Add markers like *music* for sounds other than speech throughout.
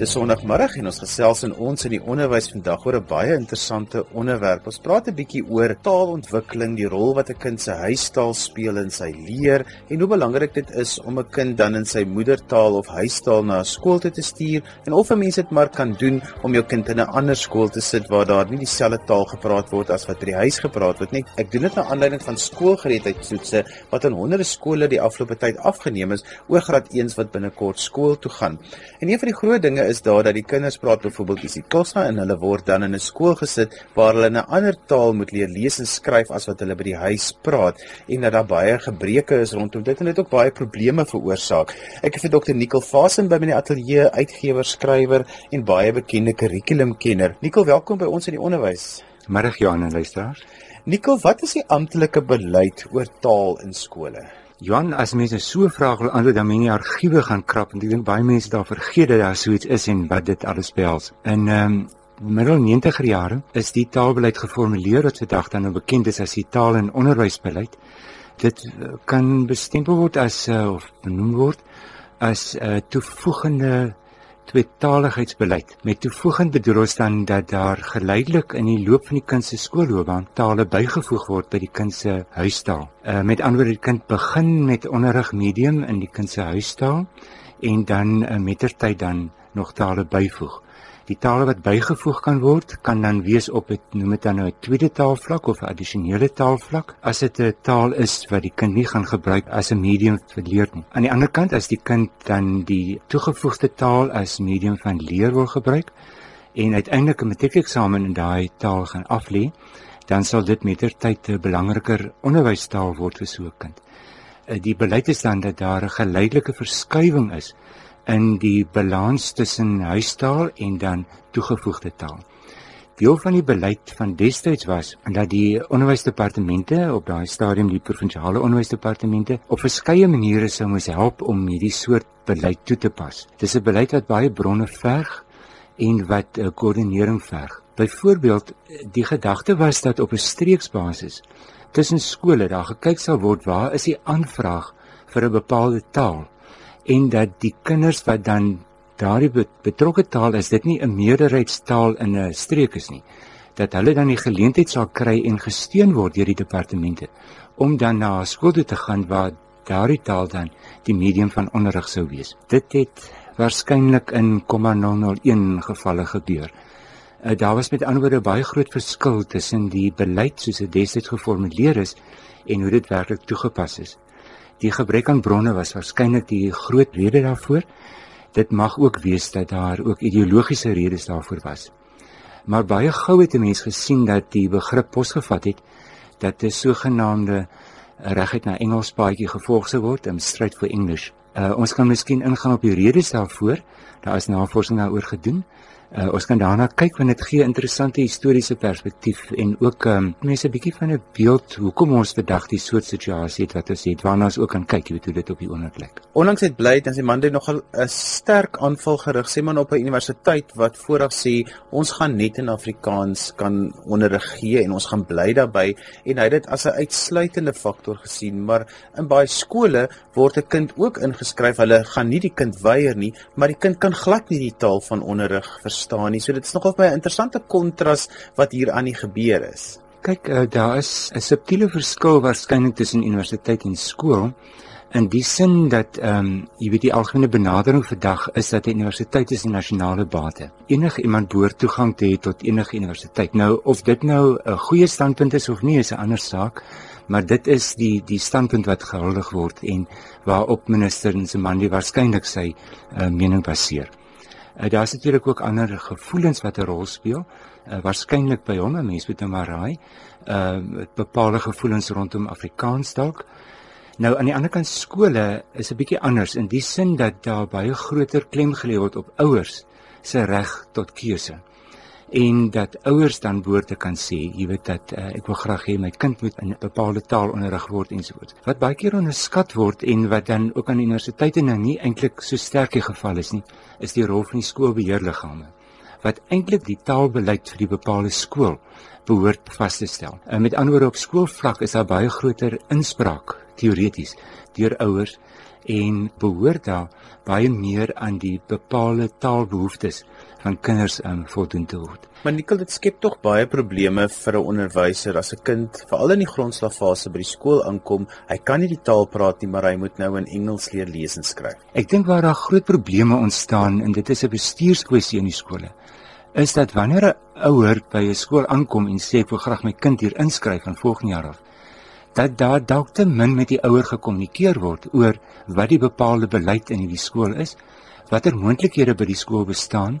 Dis Sondagmiddag en ons gesels in ons in die onderwys vandag oor 'n baie interessante onderwerp. Ons praat 'n bietjie oor taalontwikkeling, die rol wat 'n kind se huistaal speel in sy leer en hoe belangrik dit is om 'n kind dan in sy moedertaal of huistaal na 'n skool toe te stuur en of 'n mens dit maar kan doen om jou kind in 'n ander skool te sit waar daar nie dieselfde taal gepraat word as wat by die huis gepraat word nie. Ek doen dit na aanleiding van skoolgereedheidstoetse wat aan honderde skole die afgelope tyd afgeneem is oor graad 1s wat binnekort skool toe gaan. En een van die groot dinge is daar dat die kinders praat byvoorbeeld isiXhosa en hulle word dan in 'n skool gesit waar hulle 'n ander taal moet leer lees en skryf as wat hulle by die huis praat en dat daar baie gebreke is rondom dit en dit ook baie probleme veroorsaak. Ek het vir Dr. Nicole Vasen by my in die ateljee uitgewer, skrywer en baie bekende kurrikulumkenner. Nicole, welkom by ons in die onderwys. Middag Johan en luisteraars. Nicole, wat is die amptelike beleid oor taal in skole? Johan, as mense so 'n vraag wil antwoord, dan moet jy argiewe gaan krap want ek dink baie mense daar vergeet dat daar so iets is en wat dit alles behels. In ehm um, middel 90er jare is die taalbeleid geformuleer wat vandag dan nou bekend is as die taal- en onderwysbeleid. Dit eh, kan bestempel word as uh, of benoem word as 'n uh, toevoegende tweetaligheidsbeleid. Met toevoegend bedoel ons dan dat daar geleidelik in die loop van die kind se skoolloopbaan tale bygevoeg word by die kind se huistaal. Uh met ander woorde, die kind begin met onderrig medium in die kind se huistaal en dan uh, mettertyd dan nog tale byvoeg. Die tale wat bygevoeg kan word, kan dan wees op 'n noem dit dan nou 'n tweede taalvlak of 'n addisionele taalvlak as dit 'n taal is wat die kind nie gaan gebruik as 'n medium vir leer nie. Aan die ander kant as die kind dan die toegevoegde taal as medium van leer wil gebruik en uiteindelik 'n matriekeksamen in daai taal gaan aflê, dan sal dit mettertyd 'n belangriker onderwystaal word vir so 'n kind. Eh, die beleid is dan dat daar 'n geleidelike verskywing is in die balans tussen huistaal en dan toegevoegde taal. Deel van die beleid van destyds was dat die onderwysdepartemente op daai stadium die provinsiale onderwysdepartemente op verskeie maniere sou moes help om hierdie soort beleid toe te pas. Dis 'n beleid wat baie bronne verg en wat 'n koördinering verg. Byvoorbeeld, die gedagte was dat op 'n streeksbasis tussen skole daar gekyk sal word waar is die aanvraag vir 'n bepaalde taal en dat die kinders wat dan daardie betrokke taal is dit nie 'n meerderheidstaal in 'n streek is nie dat hulle dan die geleentheid sal kry en gesteun word deur die departemente om dan na skool toe te gaan waar daardie taal dan die medium van onderrig sou wees. Dit het waarskynlik in 0.001 gevalle gebeur. Uh, daar was met ander woorde baie groot verskil tussen die beleid soos dit destyds geformuleer is en hoe dit werklik toegepas is Die gebrek aan bronne was waarskynlik die groot rede daarvoor. Dit mag ook wees dat daar ook ideologiese redes daarvoor was. Maar baie gou het 'n mens gesien dat die begrip posgevat het dat 'n sogenaamde reguit na Engels paadjie gevolg sou word in stryd vir English. Uh, ons kan miskien ingaan op die redes daarvoor. Daar is navorsing daaroor gedoen. Uh, ons kan daarna kyk want dit gee interessante historiese perspektief en ook um, mense 'n bietjie van 'n beeld hoekom ons vandag die soort situasie het wat ons het waarna ons ook kan kyk jy weet hoe dit op die oomblik lyk. Ondanks dit bly dan sy man dit nogal 'n sterk aanval gerig sê man op 'n universiteit wat vooraf sê ons gaan net in Afrikaans kan onderrig gee en ons gaan bly daarbey en hy het dit as 'n uitsluitende faktor gesien maar in baie skole word 'n kind ook ingeskryf hulle gaan nie die kind weier nie maar die kind kan glad nie die taal van onderrig verstaan verstaan nie. So dit is nogal baie interessante kontras wat hier aan die gebeur is. Kyk, uh, daar is 'n subtiele verskil waarskynlik tussen universiteit en skool in die sin dat ehm um, jy weet die algemene benadering vandag is dat 'n universiteit is 'n nasionale bate. Enige iemand behoort toegang te hê tot enige universiteit. Nou of dit nou 'n goeie standpunt is of nie is 'n ander saak, maar dit is die die standpunt wat gehuldig word en waarop minister Nzimande waarskynlik sy uh, mening baseer. Uh, daar is natuurlik ook ander gevoelens wat 'n rol speel. Uh, Waarskynlik by hom, mense moet nou maar raai. Uh bepaalde gevoelens rondom Afrikaans dalk. Nou aan die ander kant skole is 'n bietjie anders in die sin dat daar baie groter klem gelê word op ouers se reg tot keuse en dat ouers dan woorde kan sê, jy weet dat uh, ek wil graag hê my kind moet in 'n bepaalde taal onderrig word ensovoorts. Wat baie keer onderskat word en wat dan ook aan universiteite nou nie eintlik so sterk die geval is nie, is die rol van die skoolbeheerliggame wat eintlik die taalbeleid vir die bepaalde skool behoort vas te stel. En uh, met ander woorde op skoolvlak is daar baie groter inspraak teoreties deur ouers en behoort daar baie meer aan die bepaalde taalbehoeftes van kinders um, voldoen te word. Maar Nikkel, dit skep tog baie probleme vir 'n onderwyser as 'n kind veral in die grondslagfase by die skool aankom. Hy kan nie die taal praat nie, maar hy moet nou in Engels leer lees en skryf. Ek dink waar daar groot probleme ontstaan en dit is 'n bestuurskwessie in die skole is dat wanneer 'n ouer by 'n skool aankom en sê ek wil graag my kind hier inskryf van volgende jaar af, dat daar dalk te min met die ouer gekommunikeer word oor wat die bepaalde beleid in hierdie skool is, watter moontlikhede by die skool bestaan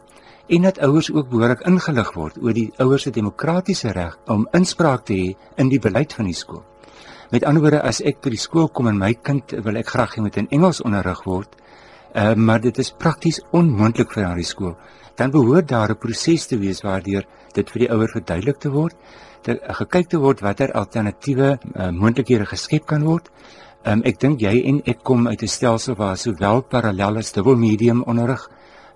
en dat ouers ook behoorlik ingelig word oor die ouers se demokratiese reg om inspraak te hê in die beleid van die skool. Met ander woorde, as ek by die skool kom en my kind wil ek graag hê moet in Engels onderrig word, uh, maar dit is prakties onmoontlik vir daardie skool dan behoort daar 'n proses te wees waardeur dit vir die ouer verduidelik te word, te uh, gekyk te word watter alternatiewe uh, moontlikhede geskep kan word. Um, ek dink jy en ek kom uit 'n stelsel waar sowel parallel as dubbel medium onderrig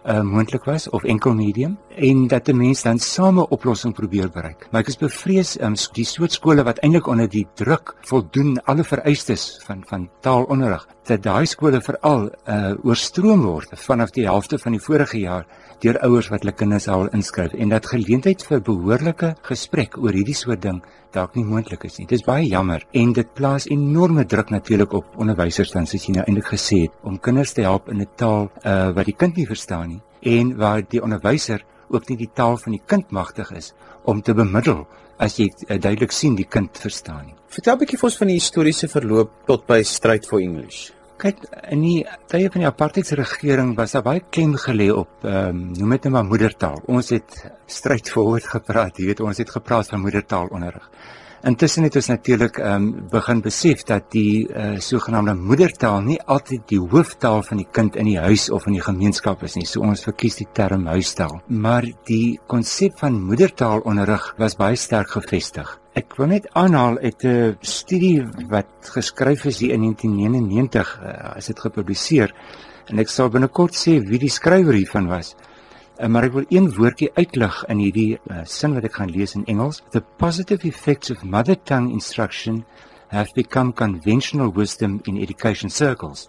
uh, moontlik was of enkel medium en dat 'n mens dan same 'n oplossing probeer bereik. Maar ek is bevrees um, die soort skole wat eintlik onder die druk voldoen alle vereistes van van taalonderrig dat daai skole veral uh, oorstroom word vanaf die helfte van die vorige jaar deur ouers wat hulle kinders al inskryf en dat geleentheid vir behoorlike gesprek oor hierdie soort ding dalk nie moontlik is nie. Dit is baie jammer en dit plaas enorme druk natuurlik op onderwysers dan soos jy nou eintlik gesê het om kinders te help in 'n taal uh, wat die kind nie verstaan nie en waar die onderwyser ook nie die taal van die kind magtig is om te bemiddel as jy uh, duidelik sien die kind verstaan nie. Vertel 'n bietjie vir ons van die historiese verloop tot by stryd for English. Kyk, in die tye van die apartheidsregering was daar baie klem gelê op ehm um, noem dit net maar moedertaal. Ons het stryd voor gepraat, jy weet, ons het gepraat van moedertaalonderrig. Intussen het ons natuurlik ehm um, begin besef dat die uh, sogenaamde moedertaal nie altyd die hooftaal van die kind in die huis of in die gemeenskap is nie. So ons verkies die term huistaal. Maar die konsep van moedertaalonderrig was baie sterk gevestig. Ek wil net aanhaal uit 'n studie wat geskryf is in 1999, uh, eh, as dit gepubliseer en ek sal binnekort sê wie die skrywer hiervan was. Uh, maar ek wil een woordjie uitlig in hierdie uh, sin wat ek gaan lees in Engels. The positive effects of mother tongue instruction have become conventional wisdom in education circles.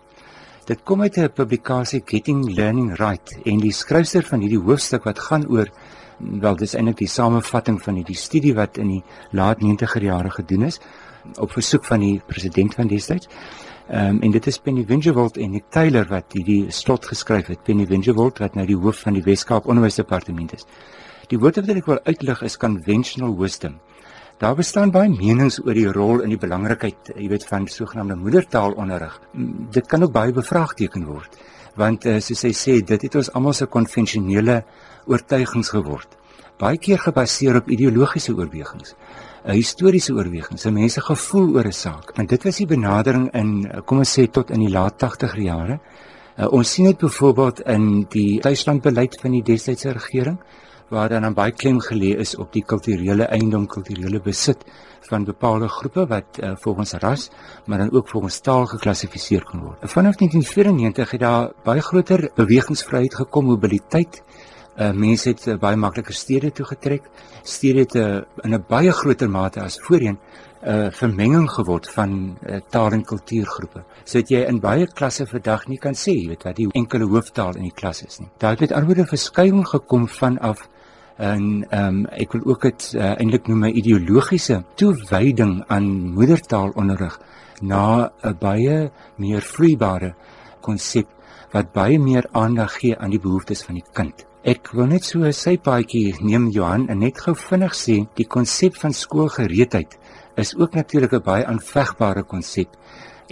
Dit kom uit 'n publikasie Getting Learning Right en die skrywer van hierdie hoofstuk wat gaan oor wel dis eintlik die samevatting van hierdie studie wat in die laat 90er jare gedoen is op versoek van die president van destyds. Ehm um, en dit is Penny Wingerwold en Nick Taylor wat hierdie slot geskryf het. Penny Wingerwold wat nou die hoof van die Weskaap Onderwysdepartement is. Die woord wat ek wil uitlig is conventional wisdom. Daar bestaan baie menings oor die rol en die belangrikheid, jy weet, van sogenaamde moedertaalonderrig. Dit kan ook baie bevraagteken word, want uh, soos hy sê, dit het ons almal se konvensionele oortuigings geword. Baie keer gebaseer op ideologiese oorwegings. 'n historiese oorweging, se mense gevoel oor 'n saak. En dit was die benadering in kom ons sê tot in die laat 80er jare. Uh, ons sien dit byvoorbeeld in die tuislandbeleid van die destydse regering waar dan baie klem gelê is op die kulturele eiendom, kulturele besit van bepaalde groepe wat uh, volgens ras, maar dan ook volgens taal geklassifiseer kan word. Vanaf 1994 het daar baie groter bewegingsvryheid gekom, mobiliteit Uh, mense het uh, baie makliker stede toe getrek. Stede het uh, in 'n baie groter mate as voorheen 'n uh, vermenging geword van uh, taal en kultuurgroepe. So dat jy in baie klasse vandag nie kan sê, jy weet wat die enkele hooftaal in die klas is nie. Daar het met armoede verskuiwing gekom vanaf en ehm um, ek wil ook dit uh, eintlik noem 'n ideologiese toewyding aan moedertaalonderrig na 'n baie meer vloeibare konsep wat baie meer aandag gee aan die behoeftes van die kind. Ek wil net so 'n sypaadjie neem Johan en net gou vinnig sê die konsep van skoolgereedheid is ook natuurlik 'n baie aanvegbare konsep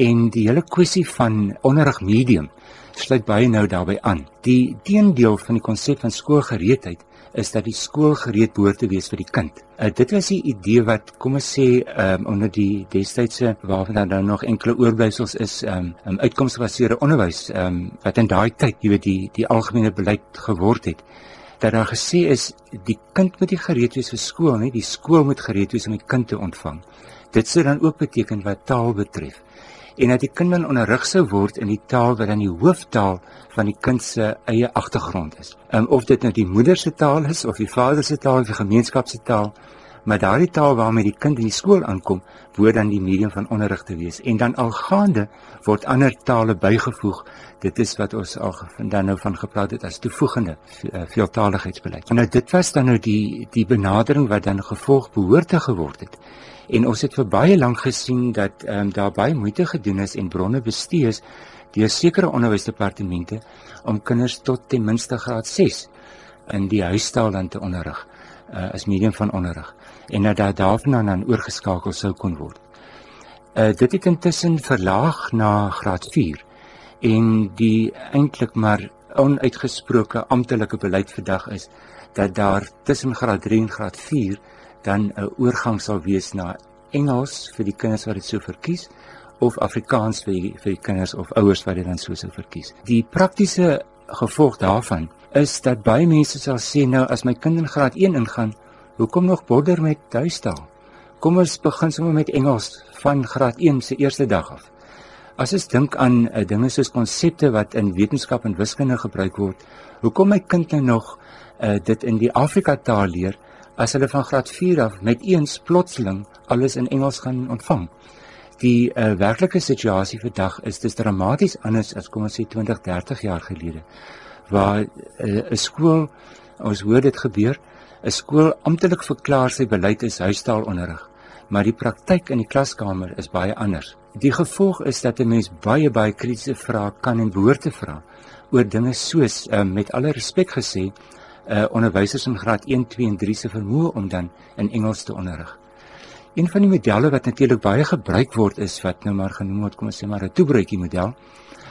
en die hele kwessie van onderrig medium sluit baie nou daarbey aan. Die teendeel van die konsep van skoolgereedheid is dat die skool gereed behoort te wees vir die kind. Uh, dit was die idee wat kom ons sê um, onder die destydse waarvan daar nou nog enkele oorblyfsels is um, um uitkomsgebaseerde onderwys um, wat in daai tyd jy weet die die algemene beleid geword het dat daar gesê is die kind moet nie gereed wees vir skool nie, die skool moet gereed wees om die kind te ontvang. Dit sou dan ook beteken wat taal betref en dat die kind dan onderrig sou word in die taal wat dan die hooftaal van die kind se eie agtergrond is. Um, of dit nou die moeder se taal is of die vader se taal of die gemeenskap se taal, maar daardie taal waarmee die kind in die skool aankom, word dan die medium van onderrig te wees en dan algaande word ander tale bygevoeg. Dit is wat ons al dan nou van gepraat het as toevoegende eh, veeltaligheidsbeleid. Nou dit was dan nou die die benadering wat dan gevolg behoort te geword het. En ons het vir baie lank gesien dat ehm um, daar baie moeite gedoen is en bronne bestee is deur sekere onderwysdepartemente om kinders tot ten minste graad 6 in die huistaal dan te onderrig uh, as medium van onderrig en dat daar daarvan dan oorgeskakel sou kon word. Uh dit het intussen verlaag na graad 4 en die eintlik maar onuitgesproke amptelike beleid vandag is dat daar tussen graad 3 en graad 4 dan 'n oorgang sal wees na Engels vir die kinders wat dit sou verkies of Afrikaans vir die, vir die kinders of ouers wat dit dan sou sou verkies. Die praktiese gevolg daarvan is dat baie mense sal sê nou as my kind in graad 1 ingaan, hoekom nog bodder met huistaal? Kom ons begin sommer met Engels van graad 1 se eerste dag af. As ons dink aan uh, dinge soos konsepte wat in wetenskap en wiskunde gebruik word, hoekom my kind nou nog uh, dit in die Afrika taal leer as hulle van graad 4 af met eens plotseling alles in Engels gaan ontvang? Die uh, werklike situasie vandag is dis dramaties anders as kom ons sê 20, 30 jaar gelede waar eh, 'n uh, skool ons hoor dit gebeur 'n skool amptelik verklaar sy beleid is huistaalonderrig maar die praktyk in die klaskamer is baie anders die gevolg is dat 'n mens baie baie kritiese vrae kan en behoort te vra oor dinge soos uh, met alle respek gesê uh, onderwysers in graad 1 2 en 3 se vermoë om dan in Engels te onderrig. Een van die modelle wat natuurlik baie gebruik word is wat nou maar genoem word kom ons sê maar 'n toebroodjie model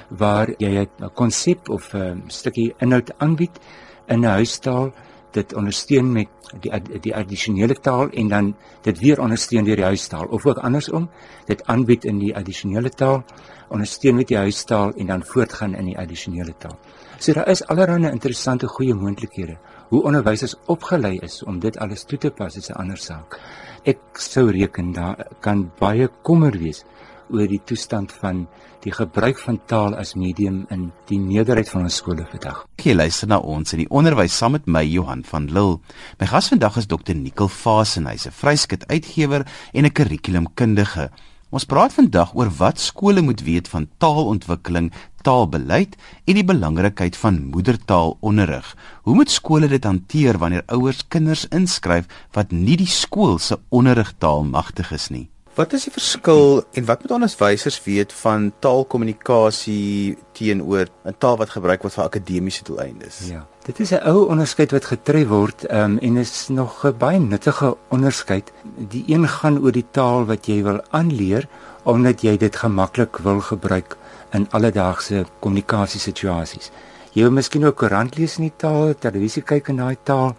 waar jy 'n konsep of 'n stukkie inhoud aanbied in 'n huistaal. Dit ondersteun met die die addisionele taal en dan dit weer ondersteun deur die huistaal. Of ook andersom dit aanbied in die addisionele taal ondersteun met die huistaal en dan voortgaan in die addisionele taal. So daar is allerlei interessante goeie moontlikhede hoe onderwysers opgelei is om dit alles toe te pas is 'n ander saak. Ek sou reken daar kan baie kommer wees oor die toestand van die gebruik van taal as medium in die meerderheid van ons skole vandag. Jy luister na ons in die onderwys saam met my Johan van Lille. My gas vandag is Dr. Nicol Vasen, hy's 'n vryskut uitgewer en 'n kurrikulumkundige. Ons praat vandag oor wat skole moet weet van taalontwikkeling, taalbeleid en die belangrikheid van moedertaalonderrig. Hoe moet skole dit hanteer wanneer ouers kinders inskryf wat nie die skool se onderrigtaal magtig is nie? Wat is die verskil en wat moet onderwysers weet van taalkommunikasie teenoor 'n taal wat gebruik word vir akademiese doeleindes? Ja. Dit is 'n ou onderskeid wat getref word um, en is nog 'n baie nuttige onderskeid. Die een gaan oor die taal wat jy wil aanleer omdat jy dit gemaklik wil gebruik in alledaagse kommunikasiesituasies. Jy wil miskien ook koerant lees in die taal, televisie kyk in daai taal.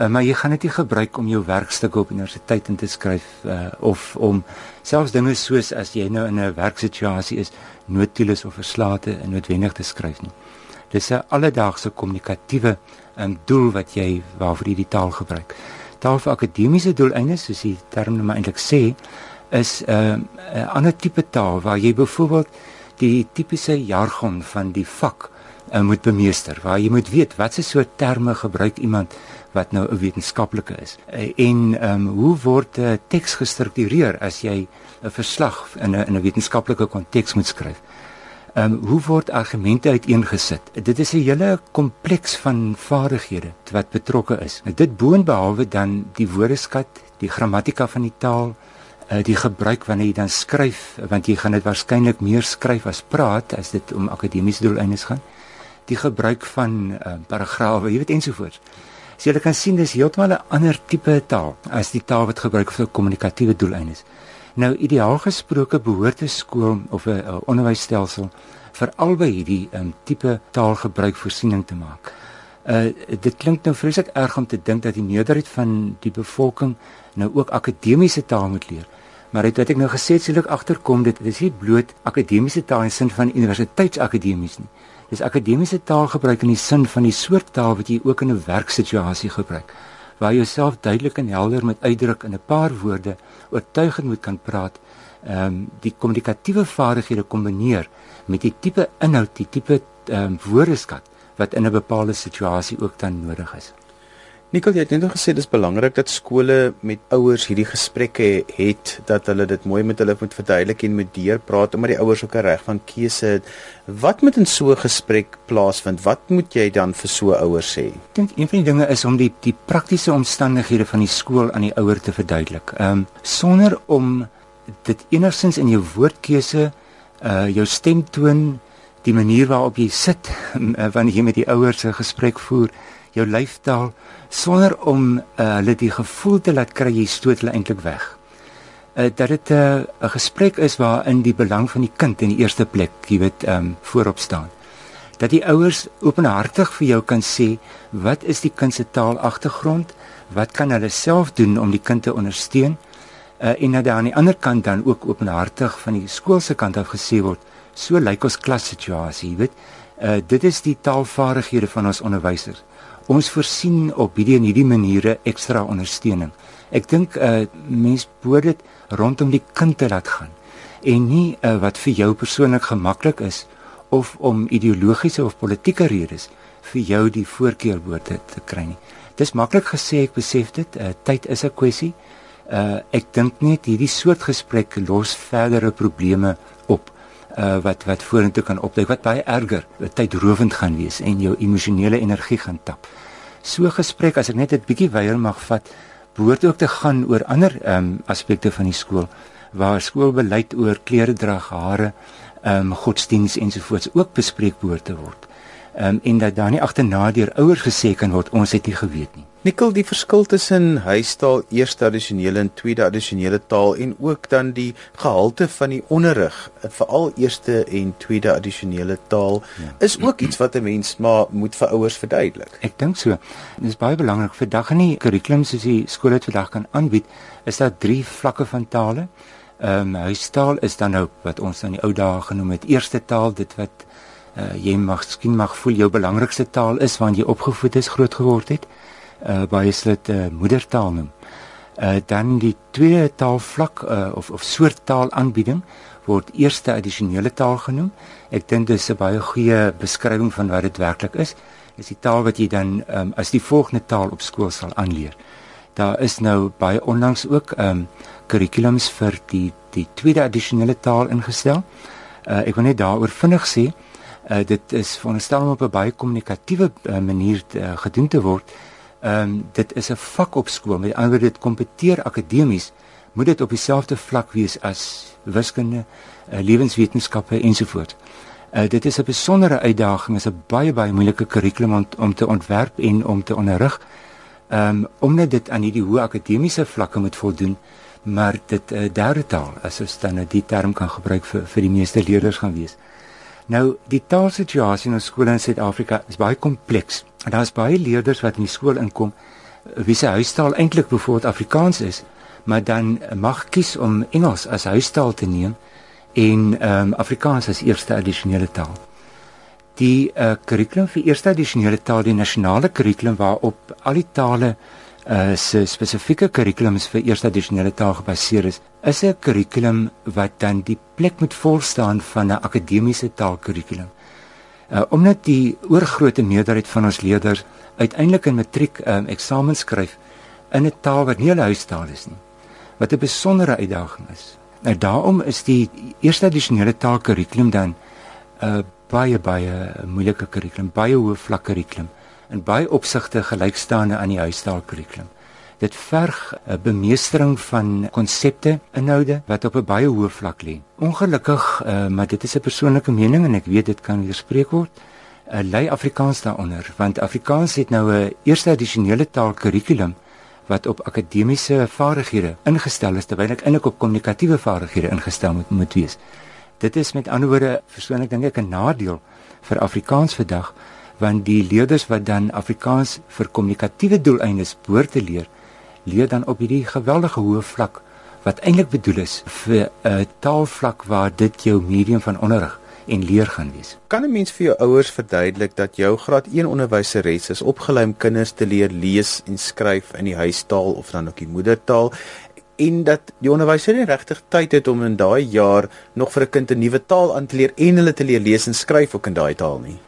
Uh, maar jy gaan dit nie gebruik om jou werkstuk op universiteit in te skryf uh, of om selfs dinge soos as jy nou in 'n werksituasie is, notules of verslate noodwendig te skryf nie. Dis 'n alledaagse kommunikatiewe um, doel wat jy waarvoor jy die taal gebruik. Taal vir akademiese doeleindes, soos die term nou eintlik sê, is 'n uh, 'n ander tipe taal waar jy byvoorbeeld die tipiese jargon van die vak uh, moet bemeester, waar jy moet weet watse soort terme gebruik iemand wat nou 'n wetenskaplike is. Eh, en ehm um, hoe word uh, teks gestruktureer as jy 'n verslag in 'n in 'n wetenskaplike konteks moet skryf? Ehm um, hoe word argumente uiteengesit? Dit is 'n hele kompleks van vaardighede wat betrokke is. Nou, dit boonbehalwe dan die woordeskat, die grammatika van die taal, uh, die gebruik wanneer jy dan skryf, want jy gaan dit waarskynlik meer skryf as praat as dit om akademiese doeleindes gaan. Die gebruik van uh, paragrawe, jy weet ensovoorts. So jy kan sien dis heeltemal 'n ander tipe taal as die taal wat gebruik vir kommunikatiewe doeleindes. Nou ideaal gesproke behoort 'n skool of 'n onderwysstelsel vir albei hierdie um, tipe taalgebruik voorsiening te maak. Uh dit klink nou vreeslik erg om te dink dat die meerderheid van die bevolking nou ook akademiese taal moet leer. Maar dit wat ek nou gesê het, sou ek agterkom dit is nie bloot akademiese taal in sin van universiteitsakademies nie. Dis akademiese taalgebruik in die sin van die soort taal wat jy ook in 'n werksituasie gebruik, waar jy jouself duidelik en helder met uitdruk in 'n paar woorde oortuigend moet kan praat. Ehm um, die kommunikatiewe vaardighede kombineer met die tipe inhoud, die tipe ehm um, woordeskat wat in 'n bepaalde situasie ook dan nodig is. Jy het net gesê dis belangrik dat skole met ouers hierdie gesprekke het dat hulle dit mooi met hulle moet verduidelik en met deur praat omdat die ouers ook 'n reg van keuse het. Wat moet in so 'n gesprek plaasvind? Wat moet jy dan vir so ouers sê? Ek dink een van die dinge is om die die praktiese omstandighede van die skool aan die ouer te verduidelik. Ehm um, sonder om dit enigsins in jou woordkeuse, uh jou stemtoon, die manier waarop jy sit *laughs* wanneer jy met die ouers 'n gesprek voer, jou lyfstaal sonder om uh, hulle die gevoel te laat kry jy stoot hulle eintlik weg. Uh, dat dit 'n uh, 'n gesprek is waarin die belang van die kind in die eerste plek, jy weet, ehm um, voorop staan. Dat die ouers openhartig vir jou kan sê wat is die kind se taalagtergrond? Wat kan hulle self doen om die kind te ondersteun? Uh, en dat aan die ander kant dan ook openhartig van die skool se kant af gesê word, so lyk ons klassituasie, jy weet. Uh, dit is die taalvaardighede van ons onderwysers ons voorsien op hierdie en hierdie maniere ekstra ondersteuning. Ek dink 'n uh, mens moet dit rondom die kind te laat gaan en nie uh, wat vir jou persoonlik gemaklik is of om ideologiese of politieke redes vir jou die voorkeurwoord te, te kry nie. Dis maklik gesê, ek besef dit, uh, tyd is 'n kwessie. Uh, ek dink net hierdie soort gesprek los verdere probleme op uh, wat wat vorentoe kan opduik wat baie erger, tydrowend gaan wees en jou emosionele energie gaan tap. So gesprek as ek net 'n bietjie weier mag vat, behoort ook te gaan oor ander um, aspekte van die skool waar skoolbeleid oor klere dra, hare, ehm um, godsdiens ensovoorts ook bespreek behoort te word. Um, en dat daar nie agterna deur ouers gesê kan word ons het nie geweet nie. Nikkel die verskil tussen huistaal, eerste addisionele en tweede addisionele taal en ook dan die gehalte van die onderrig, veral eerste en tweede addisionele taal, ja. is ook iets wat 'n mens maar moet vir ouers verduidelik. Ek dink so. Dit is baie belangrik vir dag in die kurrikulum soos die skool dit vandag kan aanbied, is daar drie vlakke van tale. Ehm um, huistaal is dan nou wat ons aan die ou dae genoem het eerste taal, dit wat uh, jy mag skien mag voel jou belangrikste taal is want jy opgevoed is, groot geword het uh, baie slit uh, moedertaal noem. Uh, dan die tweede taalvlak uh, of of soort taalaanbieding word eerste addisionele taal genoem. Ek dink dis 'n baie goeie beskrywing van wat dit werklik is. Dis die taal wat jy dan um, as die volgende taal op skool sal aanleer. Daar is nou baie onlangs ook ehm um, kurrikulums vir die die tweede addisionele taal ingestel. Uh, ek wil net daaroor vinnig sê, uh, dit is veronderstel om op 'n baie kommunikatiewe uh, manier uh, gedoen te word. Ehm um, dit is 'n vak op skool. Met ander woorde dit kompeteer akademies, moet dit op dieselfde vlak wees as wiskunde, uh, lewenswetenskappe ensovoorts. Uh, dit is 'n besondere uitdaging, is 'n baie baie moeilike kurrikulum om, om te ontwerp en om te onderrig. Ehm um, omdat dit aan hierdie hoë akademiese vlakke moet voldoen, maar dit 'n uh, derde taal, as ons dan nou die term kan gebruik vir vir die meeste leerders gaan wees. Nou, die taalsituasie in ons skole in Suid-Afrika is baie kompleks. Daar is baie leerders wat in die skool inkom wie se huistaal eintlik bijvoorbeeld Afrikaans is, maar dan mag kies om Engels as huistaal te neem en ehm um, Afrikaans as eerste addisionele taal. Die uh, kurrikulum vir eerste addisionele taal, die nasionale kurrikulum waarop al die tale uh se spesifieke kurrikulums vir eerste addisionele taal gebaseer is, is 'n kurrikulum wat dan die plek moet volstaan van 'n akademiese taalkurrikulum uh, omdat die oorgrootste meerderheid van ons leerders uiteindelik in matriek um, eksamen skryf in 'n taal wat nie hulle huistaal is nie wat 'n besondere uitdaging is. Nou daarom is die eerste addisionele taalkurrikulum dan 'n uh, eh, baie baie moeilike kurrikulum, baie hoë vlak kurrikulum en baie opsigte gelykstaande aan die huistaalkurrikulum. Dit verg 'n bemeestering van konsepte, inhoude wat op 'n baie hoë vlak lê. Ongelukkig, uh, maar dit is 'n persoonlike mening en ek weet dit kan weerspreek word. Uh, lei Afrikaans daaronder, want Afrikaans het nou 'n eerste addisionele taalkurrikulum wat op akademiese vaardighede ingestel is terwyl ek eintlik op kommunikatiewe vaardighede ingestel moet moet wees. Dit is met ander woorde persoonlik dink ek 'n nadeel vir Afrikaans vandag want die leerders wat dan Afrikaans vir kommunikatiewe doeleindes behoort te leer, leer dan op hierdie geweldige hoë vlak wat eintlik bedoel is vir 'n taalvlak waar dit jou medium van onderrig en leer gaan wees. Kan 'n mens vir jou ouers verduidelik dat jou graad 1 onderwyseres is opgelei om kinders te leer lees en skryf in die huistaal of dan ook die moedertaal en dat die onderwyser nie regtig tyd het om in daai jaar nog vir 'n kind 'n nuwe taal aan te leer en hulle te leer lees en skryf ook in daai taal nie?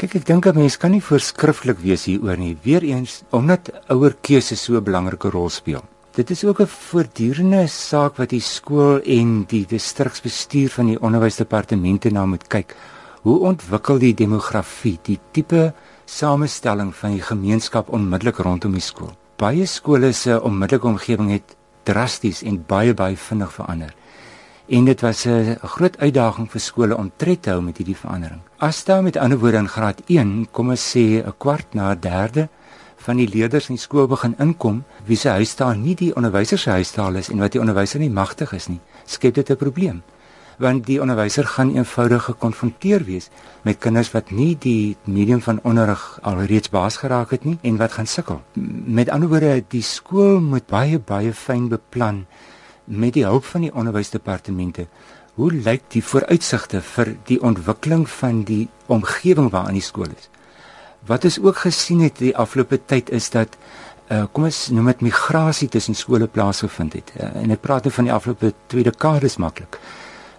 Kyk, ek dink 'n mens kan nie voorskrifklik wees hieroor nie. Weereens omdat ouer keuse so 'n belangrike rol speel. Dit is ook 'n voortdurende saak wat die skool en die distriksbestuur van die onderwysdepartemente na moet kyk. Hoe ontwikkel die demografie, die tipe samestelling van die gemeenskap onmiddellik rondom die skool? Baie skole se onmiddellike omgewing het drasties en baie baie vinnig verander en dit was 'n groot uitdaging vir skole om tred te hou met hierdie verandering. As daar met ander woorde in graad 1 kom ons sê 'n kwart na 'n derde van die leerders in die skool begin inkom wie se huistaal nie die onderwyser se huistaal is en wat die onderwyser nie magtig is nie, skep dit 'n probleem. Want die onderwyser gaan eenvoudig gekonfronteer wees met kinders wat nie die medium van onderrig alreeds baas geraak het nie en wat gaan sukkel. Met ander woorde, die skool moet baie baie fyn beplan met die hulp van die onderwysdepartemente hoe lyk die vooruitsigte vir die ontwikkeling van die omgewing waarin die skool is? Wat is ook gesien het die afgelope tyd is dat uh, kom ons noem dit migrasie tussen skole plaasgevind het. Uh, en ek praat nou van die afgelope 2 dekades maklik.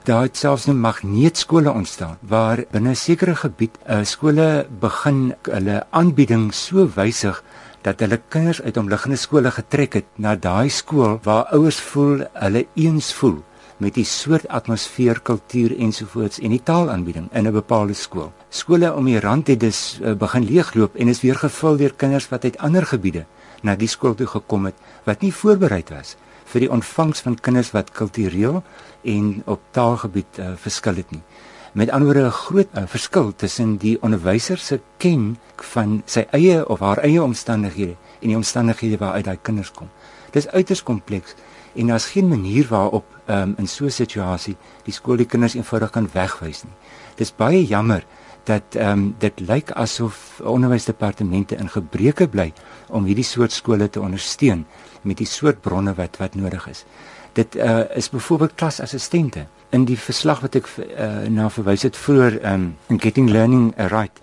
Daar het selfs 'n magneetskole ontstaan waar binne 'n sekere gebied uh, skole begin hulle aanbieding so wysig dat hulle kinders uit omliggende skole getrek het na daai skool waar ouers voel hulle eens voel met die soort atmosfeer, kultuur ensovoorts en die taalaanbieding in 'n bepaalde skool. Skole om die rand het dus uh, begin leegloop en is weer gevul deur kinders wat uit ander gebiede na die skool toe gekom het wat nie voorberei was vir die ontvangs van kinders wat kultureel en op taalgebied uh, verskil het nie met ander woorde 'n groot uh, verskil tussen die onderwyser se ken van sy eie of haar eie omstandighede en die omstandighede waaruit daai kinders kom. Dis uiters kompleks en daar's geen manier waarop um, in so 'n situasie die skool die kinders eenvoudig kan wegwys nie. Dis baie jammer dat ehm um, dit lyk asof onderwysdepartemente in gebreke bly om hierdie soort skole te ondersteun met die soort bronne wat wat nodig is. Dit uh, is byvoorbeeld klasassistente. In die verslag wat ek uh, na verwys het vroeër um, ehm, in Getting Learning Right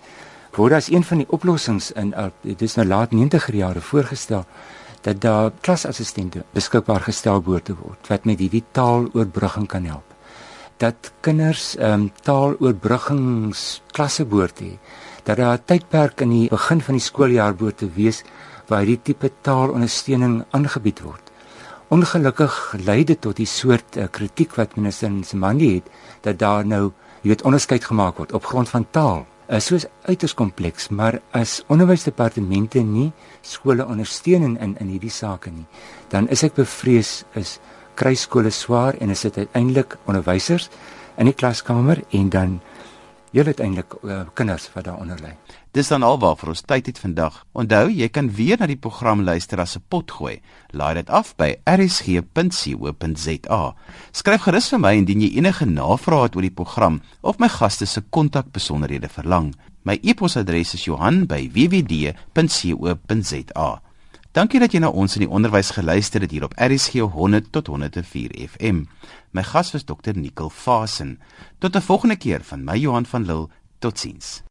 word as een van die oplossings in uh, dis nou laat 90er jare voorgestel dat daar klasassistente beskikbaar gestel behoort te word wat met hierdie taaloorbrugging kan help. Dat kinders ehm um, taaloorbruggingsklasse behoort hê. Dat daar 'n tydperk in die begin van die skooljaar behoort te wees waar hierdie tipe taalondersteuning aangebied word. Ongelukkig lei dit tot die soort uh, kritiek wat minister Nsimandi het dat daar nou, jy weet, onderskeid gemaak word op grond van taal. Uh, soos uiters kompleks, maar as onderwysdepartemente nie skole ondersteun in in hierdie sake nie, dan is ek bevrees is kry skole swaar en is dit uiteindelik onderwysers in die klaskamer en dan jy uiteindelik uh, kinders wat daaronder lê. Dis dan alwaar vir ons tyd het vandag. Onthou, jy kan weer na die program luister as 'n pot gooi. Laai dit af by rsg.co.za. Skryf gerus vir my indien jy enige navrae het oor die program of my gaste se kontakbesonderhede verlang. My e-posadres is Johan@wwd.co.za. Dankie dat jy na ons in die onderwys geluister het hier op RSG 100 tot 104 FM. My gas was Dr. Nicole Fasen. Tot 'n volgende keer van my Johan van Lille. Totsiens.